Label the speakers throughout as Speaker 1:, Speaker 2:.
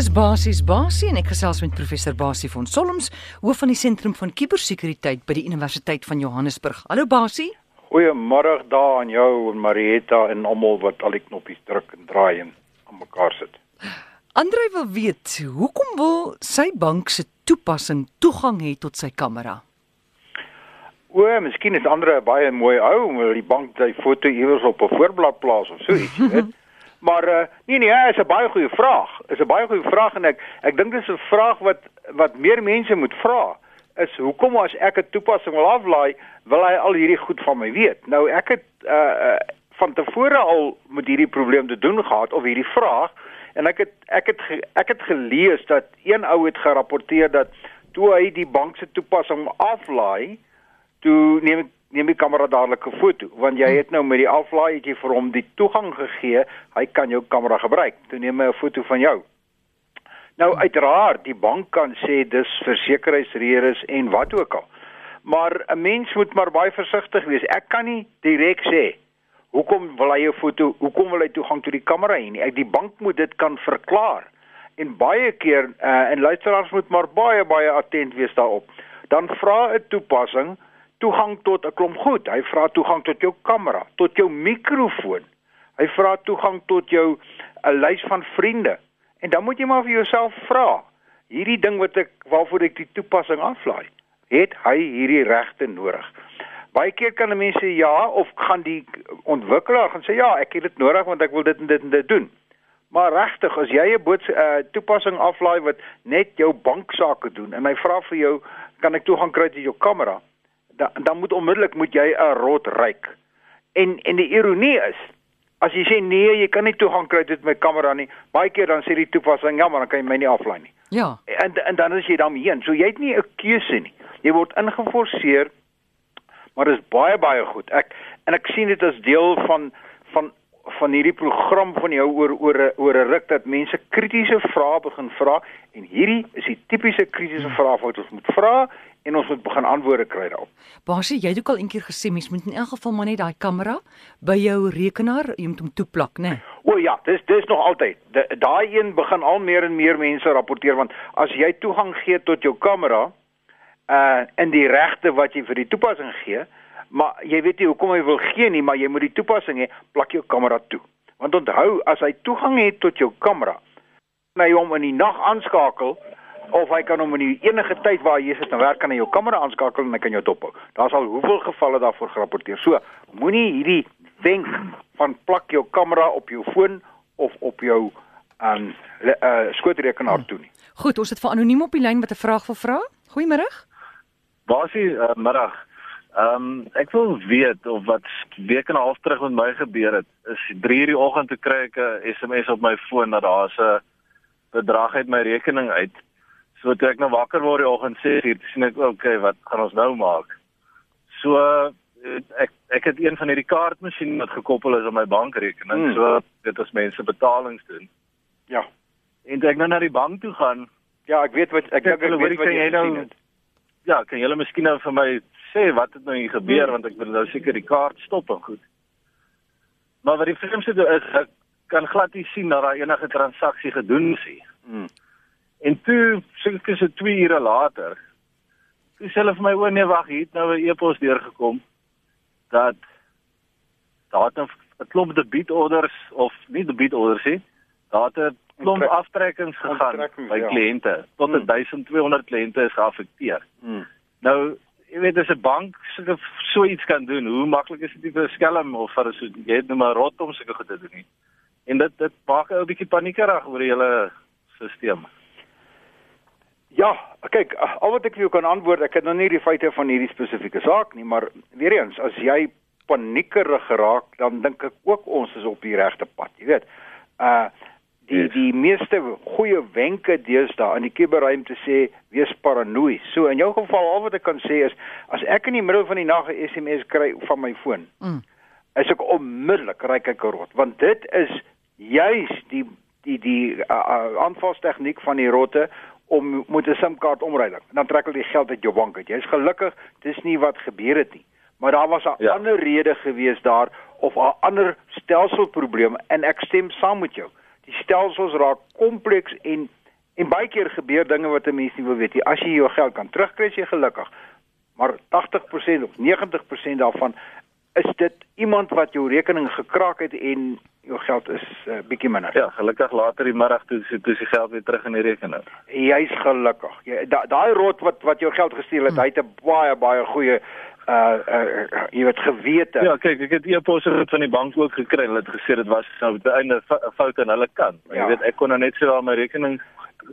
Speaker 1: is basies basie en ek gesels met professor Basie van Solms, hoof van die sentrum van kubersekuriteit by die Universiteit van Johannesburg. Hallo Basie.
Speaker 2: Goeiemôre daar aan jou en Marietta en almal wat al die knoppies druk en draai en aan mekaar sit.
Speaker 1: Andre wil weet, hoekom wil sy bank se toepassing toegang hê tot sy kamera?
Speaker 2: O, miskien is Andre 'n baie mooi ou, wil die bank sy foto iewers op 'n voorblad plaas of so iets, weet. Maar uh, nee nee, is 'n baie goeie vraag. Is 'n baie goeie vraag en ek ek dink dis 'n vraag wat wat meer mense moet vra. Is hoekom as ek 'n toepassing wil aflaai, wil hy al hierdie goed van my weet? Nou ek het uh van tevore al met hierdie probleem te doen gehad of hierdie vraag en ek het ek het ek het gelees dat een ou het gerapporteer dat toe hy die bank se toepassing aflaai, toe neem ek neem die kamera dadelik 'n foto want jy het nou met die aflaai het jy vir hom die toegang gegee hy kan jou kamera gebruik. Toe neem hy 'n foto van jou. Nou uiteraard die bank kan sê dis versekeringsredes en wat ook al. Maar 'n mens moet maar baie versigtig wees. Ek kan nie direk sê hoekom wil hy 'n foto hoekom wil hy toegang tot die kamera hê nie? Ek die bank moet dit kan verklaar. En baie keer uh, en luisteraars moet maar baie baie attent wees daarop. Dan vra 'n toepassing toegang tot 'n klomp goed. Hy vra toegang tot jou kamera, tot jou mikrofoon. Hy vra toegang tot jou 'n lys van vriende. En dan moet jy maar vir jouself vra, hierdie ding wat ek waarvoor ek die toepassing aflaai, het hy hierdie regte nodig? Baie keer kan 'n mens sê ja of gaan die ontwikkelaar gaan sê ja, ek het dit nodig want ek wil dit en dit en dit doen. Maar regtig, as jy 'n boot uh, toepassing aflaai wat net jou banksaake doen en hy vra vir jou, kan ek toegang kry tot jou kamera? Dan dan moet onmiddellik moet jy 'n rot ryk. En en die ironie is as jy sê nee, jy kan nie toegang kry tot my kamera nie, baie keer dan sê die toepassing ja, maar dan kan jy my nie aflaai nie.
Speaker 1: Ja.
Speaker 2: En en dan is jy dan heen. So jy het nie 'n keuse nie. Jy word ingeforseer. Maar dit is baie baie goed. Ek en ek sien dit as deel van van van hierdie program van jou oor oor oor 'n ruk dat mense kritiese vrae begin vra en hierdie is die tipiese kritiese vrae wat ons moet vra en ons moet begin antwoorde kry daarop.
Speaker 1: Basie, jy het ook al eendag gesê mens moet in elk geval maar net daai kamera by jou rekenaar jy moet hom toeplak, né? Nee.
Speaker 2: O ja, dis dis nog altyd. Daai een begin al meer en meer mense rapporteer want as jy toegang gee tot jou kamera uh in die regte wat jy vir die toepassing gee, maar jy weet nie hoekom hy wil gee nie, maar jy moet die toepassing hê, plak jou kamera toe. Want onthou, as hy toegang het tot jou kamera, kan hy hom in die nag aanskakel of hy kan hom in enige tyd waar jy sit en werk kan hy jou kamera aanskakel en hy kan jou dophou. Daar's al hoeveel gevalle daarvoor gerapporteer. So, moenie hierdie wenk van plak jou kamera op jou foon of op jou aan um, uh, skootrekenaar toe nie.
Speaker 1: Goed, ons het vir anoniem op die lyn wat 'n vraag wil vra. Goeiemôre.
Speaker 3: Basie, uh, middag. Ehm um, ek wil weet of wat week en 'n half terug met my gebeur het. Is 3:00 die oggend te kry ek 'n SMS op my foon dat daar 'n bedrag uit my rekening uit So toe ek nou wakker word die oggend sê hier sien ek okay, wat gaan ons nou maak? So ek ek het een van hierdie kaartmasjiene wat gekoppel is aan my bankrekening. Hmm. So dit as mense betalings doen.
Speaker 2: Ja.
Speaker 3: En ek nou na die bank toe gaan.
Speaker 2: Ja, ek weet wat ek ek, ek weet wat jy nou het.
Speaker 3: Ja, kan julle miskien nou vir my sê wat het nou hier gebeur hmm. want ek wil nou seker die kaart stop en goed. Maar wat die vreemdste is, ek kan glad nie sien dat daar enige transaksie gedoen is nie. Hmm. En toe seker so 2 ure later, toe sê hulle vir my o nee wag, hier het nou 'n e-pos deurgekom dat daar 'n 'n klomp debietorders of nie debietorders nie, daar het 'n klomp aftrekkings gegaan by ja. kliënte. Tot hmm. 1200 kliënte is geaffekteer. Hmm. Nou jy weet as 'n bank sulke so iets kan doen, hoe maklik is dit vir 'n skelm of vir so jy het net maar rot om sulke goed te doen nie. En dit dit maak 'n bietjie paniekerig oor die hele stelsel.
Speaker 2: Ja, kyk, al wat ek vir jou kan antwoord, ek het nog nie die feite van hierdie spesifieke saak nie, maar weer eens, as jy paniekerig geraak, dan dink ek ook ons is op die regte pad, jy weet. Uh die die meeste goeie wenke deesdae in die kuberruimte sê wees paranoïes. So in jou geval al wat ek kan sê is as ek in die middel van die nag 'n SMS kry van my foon, mm. is ek onmiddellik ry kyk rot, want dit is juis die die die uh, aanvalstegniek van die rotte om moet 'n SIM-kaart omruiling. En dan trek hulle die geld uit jou bank uit. Jy's gelukkig, dis nie wat gebeur het nie. Maar daar was 'n ja. ander rede gewees daar of 'n ander stelselprobleem en ek stem saam met jou. Die stelsels raak kompleks en En baie keer gebeur dinge wat 'n mens nie wil weet nie. As jy jou geld kan terugkry, is jy gelukkig. Maar 80% of 90% daarvan is dit iemand wat jou rekening gekraak het en jou geld is 'n uh, bietjie minder.
Speaker 3: Ja, gelukkig later die middag toe toe die geld weer terug in die rekening.
Speaker 2: Jy's gelukkig. Jy daai da rot wat wat jou geld gesteel het, hmm. hy het 'n baie baie goeie uh, uh, jy weet gewete.
Speaker 3: Ja, kyk, ek het e-posse van die bank ook gekry. Hulle het gesê dit was nou die einde fout aan hulle kant. Ja. Jy weet ek kon nou net sowel my rekening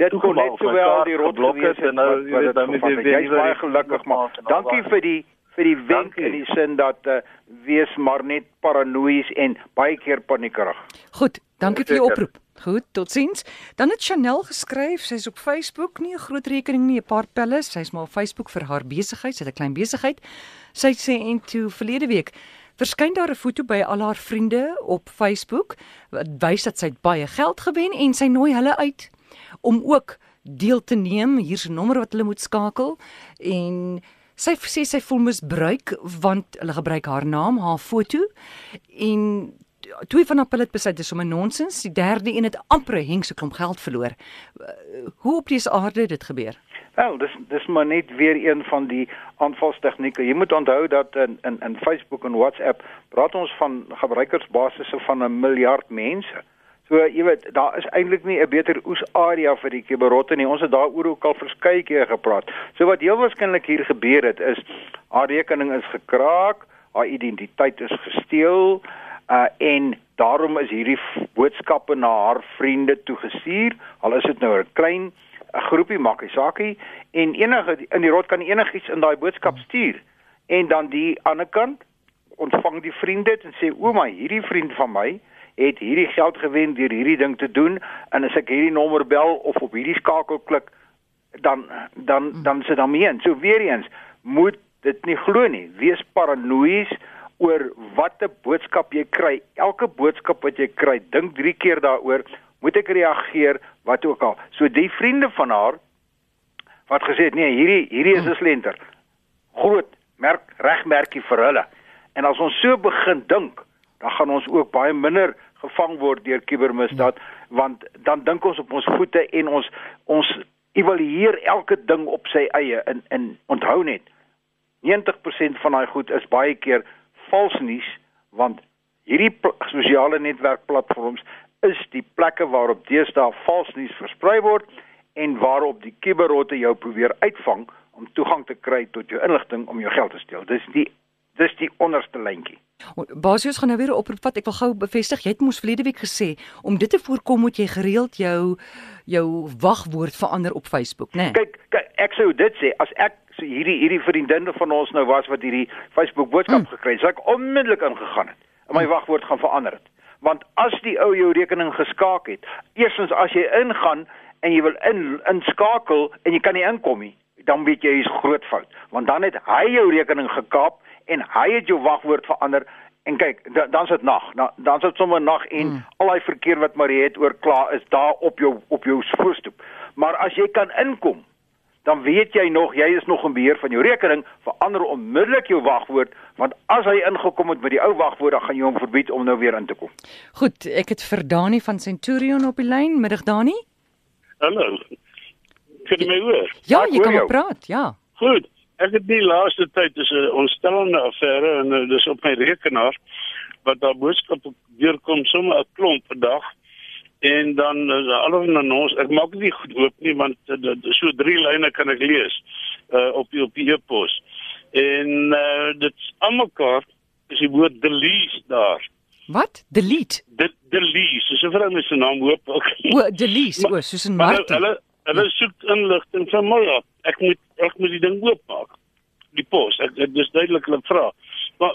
Speaker 2: dit kon net sowel die rot gewees het. Nou jy weet dan moet jy baie gelukkig maar. Dankie vir die vir die wenk in die sin dat uh, wees maar net paranoïes en baie keer paniekerig.
Speaker 1: Goed, dankie vir die oproep. Goed, totsiens. Dan het Chanel geskryf, sy's op Facebook, nie 'n groot rekening nie, 'n paar pelle, sy's maar op Facebook vir haar besigheid, sy het 'n klein besigheid. Sy sê en toe verlede week verskyn daar 'n foto by al haar vriende op Facebook wat wys dat sy baie geld gewen en sy nooi hulle uit om ook deel te neem. Hier's 'n nommer wat hulle moet skakel en Sy sê sy voel misbruik want hulle gebruik haar naam, haar foto en twee van hulle het besluit dis om 'n nonsens. Die derde een het amper 'n hengse klomp geld verloor. Hoe op dese aarde dit gebeur?
Speaker 2: Wel, dis dis maar net weer een van die aanvalstegnieke. Jy moet onthou dat in in in Facebook en WhatsApp praat ons van gebruikersbasisse van 'n miljard mense. So jy weet, daar is eintlik nie 'n beter oesarea vir die kiberotte nie. Ons het daaroor ook al verskeie keer gepraat. So wat heel waarskynlik hier gebeur het is haar rekening is gekraak, haar identiteit is gesteel, uh en daarom is hierdie boodskappe na haar vriende toegestuur. Al is dit nou 'n klein 'n groepie maakie sakie en enige in die rot kan enigiets in daai boodskap stuur. En dan die ander kant ontvang die vriende dit en sê ouma, hierdie vriend van my het hierdie geld gewen deur hierdie ding te doen en as ek hierdie nommer bel of op hierdie skakel klik dan dan dan sit dan mee. So weer eens moet dit nie glo nie. Wees paranoïes oor watter boodskap jy kry. Elke boodskap wat jy kry, dink 3 keer daaroor, moet ek reageer wat ook al. So die vriende van haar wat gesê het nee, hierdie hierdie is 'n slenter. Groot merk regmerkie vir hulle. En as ons so begin dink, dan gaan ons ook baie minder gevang word deur kubermisdaad want dan dink ons op ons voete en ons ons evalueer elke ding op sy eie in in onthou net 90% van daai goed is baie keer vals nuus want hierdie sosiale netwerkplatforms is die plekke waarop deesdae vals nuus versprei word en waarop die kuberrotte jou probeer uitvang om toegang te kry tot jou inligting om jou geld te steel. Dis die dis die onderste lyntjie.
Speaker 1: Basies gaan nou weer 'n oproep vat. Ek wil gou bevestig, jy het mos verlede week gesê om dit te voorkom moet jy gereeld jou jou wagwoord verander op Facebook, né? Nee?
Speaker 2: Kyk, kyk, ek sou dit sê as ek so hierdie hierdie vriendinne van ons nou was wat hierdie Facebook boodskap hmm. gekry het, sou ek onmiddellik ingegaan het en my hmm. wagwoord gaan verander het. Want as die ou jou rekening geskaak het, eerstens as jy ingaan en jy wil in inskakel en jy kan nie inkom nie, dan weet jy jy's groot fout, want dan het hy jou rekening gekaap en hy het jou wagwoord verander. En kyk dan's dit nag. Dan's dit sommer nag en mm. al daai verkeer wat Marie het oor klaar is daar op jou op jou voorstoep. Maar as jy kan inkom dan weet jy nog jy is nog in beheer van jou rekening verander onmiddellik jou wagwoord want as hy ingekom het met die ou wagwoord dan gaan jy hom verbied om nou weer in te kom.
Speaker 1: Goed ek het vir Dani van Centurion op die lyn. Middag Dani.
Speaker 4: Hallo. Kan jy my hoor?
Speaker 1: Ja jy kan praat ja.
Speaker 4: Goed Ek het die laaste tyd is 'n ontstellende affære en uh, dis op my rekenaar wat daar boodskappe deurkom sommer 'n klomp per dag en dan is uh, alhoewel dan ons ek maak nie goed oop nie want uh, so drie lyne kan ek lees uh, op die op die e-pos. En uh, dit almekaar is die woord delete daar.
Speaker 1: Wat? Delete.
Speaker 4: De delete. So 'n vrou se naam hoop ook.
Speaker 1: O, delete. O, soos 'n Martin.
Speaker 4: Hulle hulle soek inligting van my af ek moet ek moet die ding oopmaak. Die pos, ek dis duidelik 'n vraag. Maar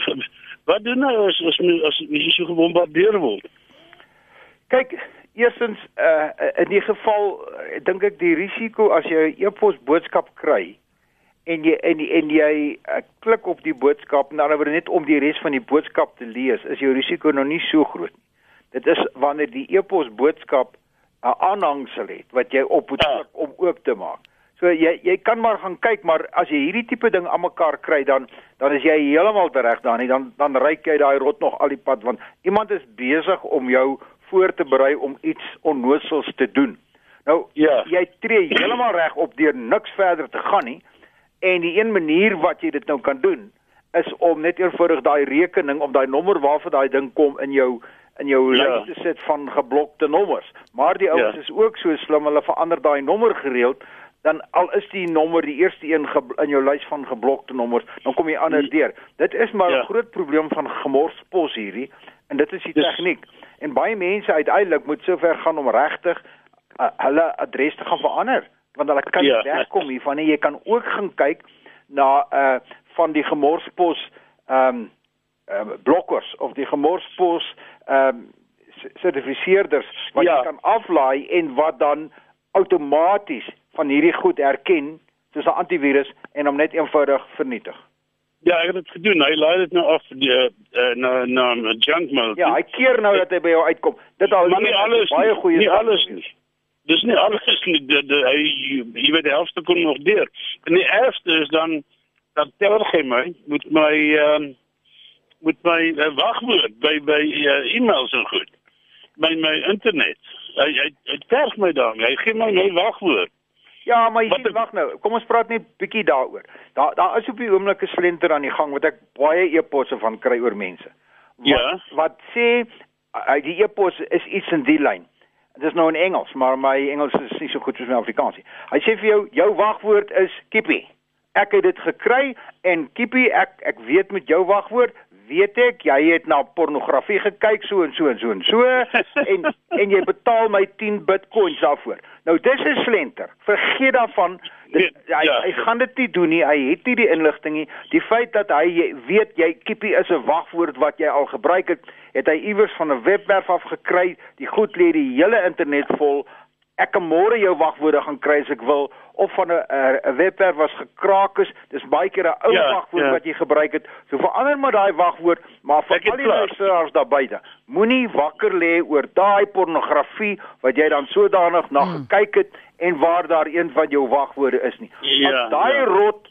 Speaker 4: wat doen nou as as as jy so gebombardeer word?
Speaker 2: Kyk, eerstens uh in die geval uh, dink ek die risiko as jy 'n e-pos boodskap kry en jy en en jy uh, klik op die boodskap en dan word net om die res van die boodskap te lees, is jou risiko nog nie so groot nie. Dit is wanneer die e-pos boodskap 'n aanhangsel het wat jy op moet ja. klik om oop te maak. So jy jy kan maar gaan kyk, maar as jy hierdie tipe ding almekaar kry dan dan is jy heeltemal reg daar nie. Dan dan ryk jy daai rot nog al die pad want iemand is besig om jou voor te berei om iets onnoosels te doen. Nou
Speaker 4: Ja.
Speaker 2: jy tree heeltemal reg op deur niks verder te gaan nie. En die een manier wat jy dit nou kan doen is om net eenvoudig daai rekening of daai nommer waarvan daai ding kom in jou in jou
Speaker 4: Ja.
Speaker 2: lys te sit van geblokte nommers. Maar die ouens
Speaker 4: Ja.
Speaker 2: is ook so slim, hulle verander daai nommer gereeld dan al is die nommer die eerste een in jou lys van geblokte nommers, dan kom jy ander deur. Dit is maar 'n
Speaker 4: Ja.
Speaker 2: groot probleem van gemorspos hierdie en dit is die
Speaker 4: Dis-
Speaker 2: tegniek. En baie mense uiteindelik moet sover gaan om regtig uh, hulle adres te gaan verander want hulle kan
Speaker 4: Ja.
Speaker 2: nie wegkom hiervan nie. Jy kan ook gaan kyk na uh van die gemorspos ehm um, uh, blokkers of die gemorspos ehm um, sertifiseerders wat
Speaker 4: Ja.
Speaker 2: jy kan aflaai en wat dan outomaties van hierdie goed herken soos 'n antivirus en hom net eenvoudig vernietig.
Speaker 4: Ja, ek het dit gedoen. Hy laai dit nou af die uh, na na junk mail.
Speaker 2: Ja, hy keer nou dat hy by jou uitkom. Dit al
Speaker 4: maar nie alles
Speaker 2: baie
Speaker 4: nie,
Speaker 2: goeie
Speaker 4: nie alles nie. Dis nie alles nie. De, de, hy jy weet die helfte kom nog deur. En die ergste is dan dat tel hy my met my ehm met my uh, wagwoord by by uh, e-mails en goed. My my internet. Hy hy, hy terg my dan. Hy gee my my wagwoord.
Speaker 2: Ja, maar jy
Speaker 4: Wat
Speaker 2: sien,
Speaker 4: ek-
Speaker 2: wag nou. Kom ons praat net bietjie daaroor. Daar daar is op die oomblik 'n slenter aan die gang wat ek baie e-posse van kry oor mense. Wat,
Speaker 4: Ja.
Speaker 2: Wat sê die e-pos is iets in die lyn. Dit is nou in Engels, maar my Engels is nie so goed soos my Afrikaans nie. Hy sê vir jou, jou wagwoord is kippie. Ek het dit gekry en kippie, ek ek weet met jou wagwoord, weet ek jy het na pornografie gekyk so en so en so en so en en jy betaal my 10 bitcoins daarvoor. Nou dis 'n slenter. Vergeet daarvan. Dit, hy,
Speaker 4: ja.
Speaker 2: hy gaan dit nie doen nie. Hy het nie die inligting nie. Die feit dat hy jy weet jy kippie is 'n wagwoord wat jy al gebruik het, het hy iewers van 'n webwerf af gekry. Die goed lê die hele internet vol. Ek kan môre jou wagwoorde gaan kry as ek wil of van 'n 'n 'n webwerf was gekraak is. Dis baie keer 'n ou
Speaker 4: Ja,
Speaker 2: wagwoord
Speaker 4: ja.
Speaker 2: wat jy gebruik het. So verander maar daai wagwoord, maar vir al die luisteraars daar buite, moenie wakker lê oor daai pornografie wat jy dan sodanig na gekyk het en waar daar een van jou wagwoorde is nie.
Speaker 4: Ja,
Speaker 2: As daai
Speaker 4: ja.
Speaker 2: rot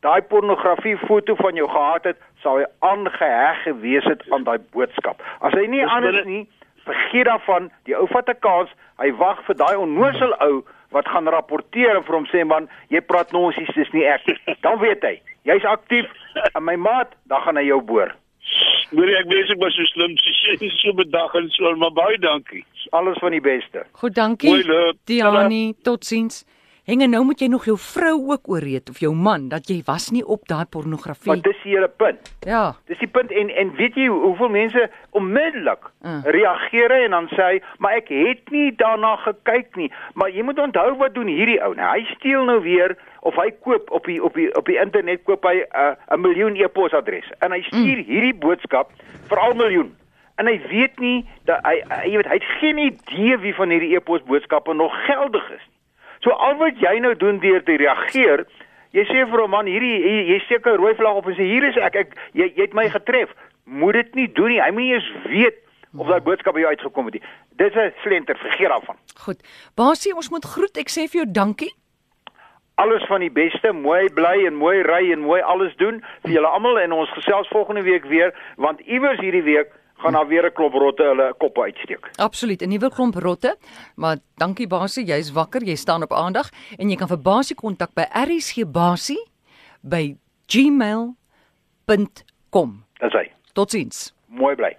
Speaker 2: daai pornografie foto van jou gehad het, sou hy aangeheg gewees het aan daai boodskap. As hy nie
Speaker 4: Dis
Speaker 2: anders nie, vergeet daarvan, die ou vat 'n kans, hy wag vir daai onnosel ou wat gaan rapporteer en vir hom sê man, jy praat nonsies, dis nie ek nie. Dan weet hy, jy's aktief en my maat, dan gaan hy jou boor.
Speaker 4: Moenie ek wees ek was so slim soos jy so bedag en so maar baie dankie.
Speaker 2: Alles van die beste.
Speaker 1: Goed, dankie.
Speaker 4: Mooi loop.
Speaker 1: Diani, totsiens. Henge nou moet jy nog jou vrou ook ooreed of jou man dat jy was nie op daai pornografie.
Speaker 2: Maar dis die hele punt.
Speaker 1: Ja.
Speaker 2: Dis die punt en en weet jy hoe- hoeveel mense onmiddellik
Speaker 1: Uh.
Speaker 2: reageer en dan sê hy, maar ek het nie daarna gekyk nie. Maar jy moet onthou wat doen hierdie ou. Nou hy steel nou weer of hy koop op die op die op die internet koop hy 'n uh, 'n miljoen e-posadresse en hy stuur mm. hierdie boodskap vir al miljoen. En hy weet nie dat hy hy jy weet hy het geen idee wie van hierdie e-posboodskappe nog geldig is. So al wat jy nou doen deur te reageer, jy sê vir 'n man hierdie jy, jy steek 'n rooi vlag op en sê hier is ek, ek jy, jy het my getref. Moet dit nie doen nie. Hy moet nie eens weet of daai boodskap by jou uitgekom het nie. Dis 'n slenter, vergeet daarvan.
Speaker 1: Goed. Basie, ons moet groet. Ek sê vir jou dankie.
Speaker 2: Alles van die beste, mooi bly en mooi ry en mooi alles doen vir julle almal en ons gesels volgende week weer want iewers hierdie week gaan daar weer 'n klop rotte hulle koppe uitsteek.
Speaker 1: Absoluut, 'n nuwe klomp rotte. Maar dankie Basie, jy's wakker, jy staan op aandag en jy kan vir Basie kontak by rsgbasie by gmail.com.
Speaker 2: Dis hy.
Speaker 1: Totsiens.
Speaker 2: Mooi bly.